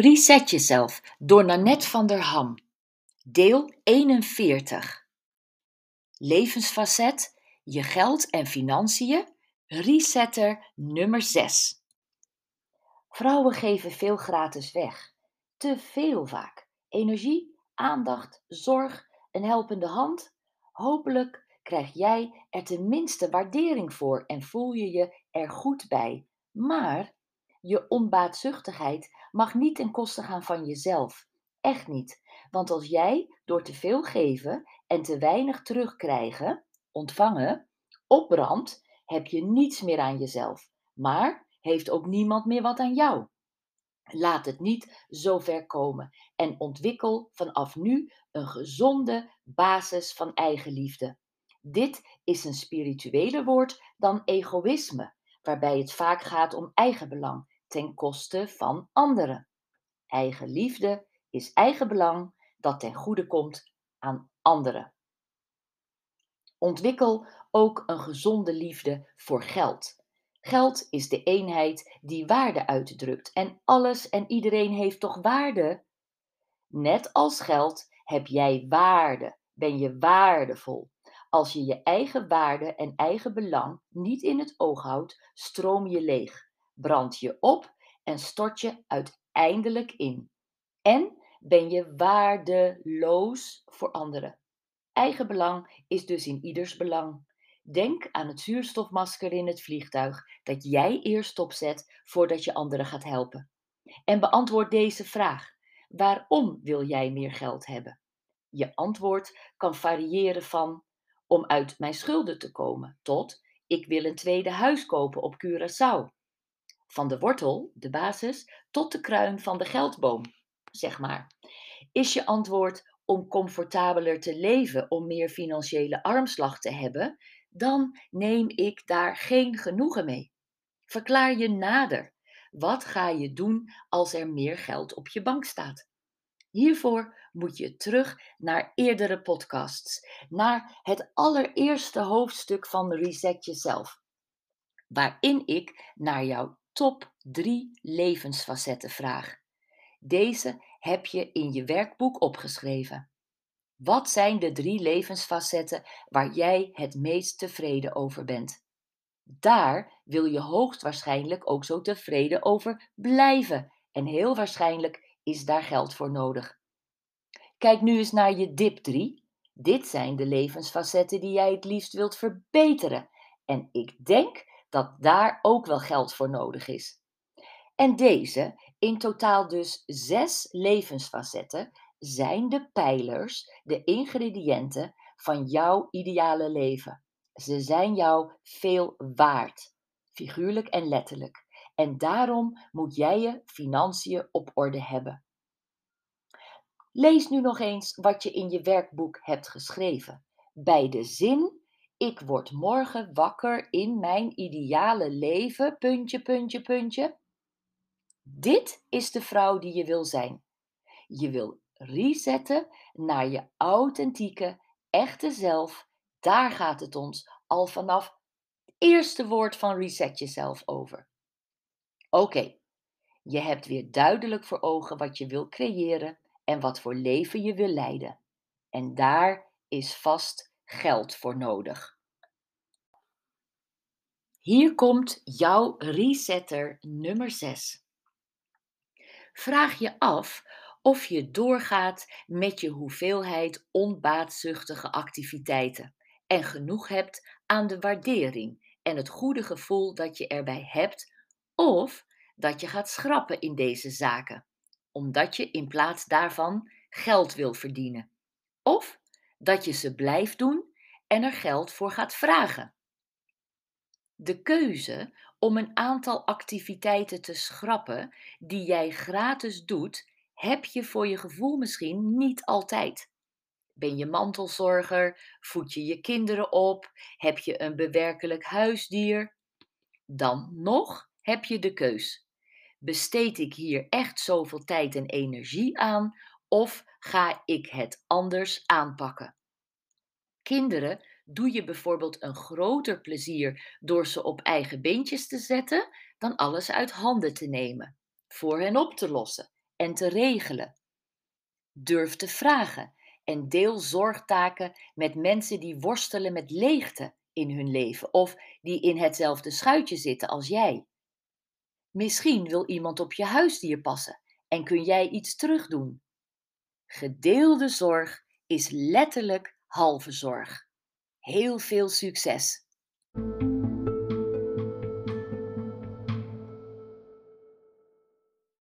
Reset jezelf door Nanette van der Ham. Deel 41. Levensfacet, je geld en financiën. Resetter nummer 6. Vrouwen geven veel gratis weg. Te veel vaak. Energie, aandacht, zorg, een helpende hand. Hopelijk krijg jij er tenminste waardering voor en voel je je er goed bij. Maar je onbaatzuchtigheid mag niet ten koste gaan van jezelf. Echt niet. Want als jij door te veel geven en te weinig terugkrijgen, ontvangen, opbrandt, heb je niets meer aan jezelf. Maar heeft ook niemand meer wat aan jou. Laat het niet zo ver komen en ontwikkel vanaf nu een gezonde basis van eigenliefde. Dit is een spiritueler woord dan egoïsme, waarbij het vaak gaat om eigenbelang ten koste van anderen. Eigenliefde is eigenbelang dat ten goede komt aan anderen. Ontwikkel ook een gezonde liefde voor geld. Geld is de eenheid die waarde uitdrukt en alles en iedereen heeft toch waarde? Net als geld heb jij waarde, ben je waardevol. Als je je eigen waarde en eigen belang niet in het oog houdt, stroom je leeg brand je op en stort je uiteindelijk in. En ben je waardeloos voor anderen. Eigenbelang is dus in ieders belang. Denk aan het zuurstofmasker in het vliegtuig dat jij eerst opzet voordat je anderen gaat helpen. En beantwoord deze vraag: waarom wil jij meer geld hebben? Je antwoord kan variëren van om uit mijn schulden te komen tot ik wil een tweede huis kopen op Curaçao van de wortel, de basis, tot de kruin van de geldboom, zeg maar. Is je antwoord om comfortabeler te leven, om meer financiële armslag te hebben, dan neem ik daar geen genoegen mee. Verklaar je nader. Wat ga je doen als er meer geld op je bank staat? Hiervoor moet je terug naar eerdere podcasts, naar het allereerste hoofdstuk van Reset Jezelf, waarin ik naar jouw top 3 levensfacetten vraag. Deze heb je in je werkboek opgeschreven. Wat zijn de drie levensfacetten waar jij het meest tevreden over bent? Daar wil je hoogstwaarschijnlijk ook zo tevreden over blijven en heel waarschijnlijk is daar geld voor nodig. Kijk nu eens naar je dip 3. Dit zijn de levensfacetten die jij het liefst wilt verbeteren. En ik denk dat daar ook wel geld voor nodig is. En deze, in totaal dus zes levensfacetten, zijn de pijlers, de ingrediënten van jouw ideale leven. Ze zijn jou veel waard, figuurlijk en letterlijk. En daarom moet jij je financiën op orde hebben. Lees nu nog eens wat je in je werkboek hebt geschreven. Bij de zin ik word morgen wakker in mijn ideale leven, puntje, puntje, puntje. Dit is de vrouw die je wil zijn. Je wil resetten naar je authentieke, echte zelf. Daar gaat het ons al vanaf het eerste woord van reset jezelf over. Oké, je hebt weer duidelijk voor ogen wat je wil creëren en wat voor leven je wil leiden. En daar is vast geld voor nodig. Hier komt jouw resetter nummer 6. Vraag je af of je doorgaat met je hoeveelheid onbaatzuchtige activiteiten en genoeg hebt aan de waardering en het goede gevoel dat je erbij hebt, of dat je gaat schrappen in deze zaken, omdat je in plaats daarvan geld wil verdienen, of dat je ze blijft doen en er geld voor gaat vragen. De keuze om een aantal activiteiten te schrappen die jij gratis doet, heb je voor je gevoel misschien niet altijd. Ben je mantelzorger? Voed je je kinderen op? Heb je een bewerkelijk huisdier? Dan nog heb je de keus. Besteed ik hier echt zoveel tijd en energie aan of ga ik het anders aanpakken? Kinderen doe je bijvoorbeeld een groter plezier door ze op eigen beentjes te zetten dan alles uit handen te nemen, voor hen op te lossen en te regelen. Durf te vragen en deel zorgtaken met mensen die worstelen met leegte in hun leven of die in hetzelfde schuitje zitten als jij. Misschien wil iemand op je huisdier passen en kun jij iets terugdoen. Gedeelde zorg is letterlijk halve zorg. Heel veel succes!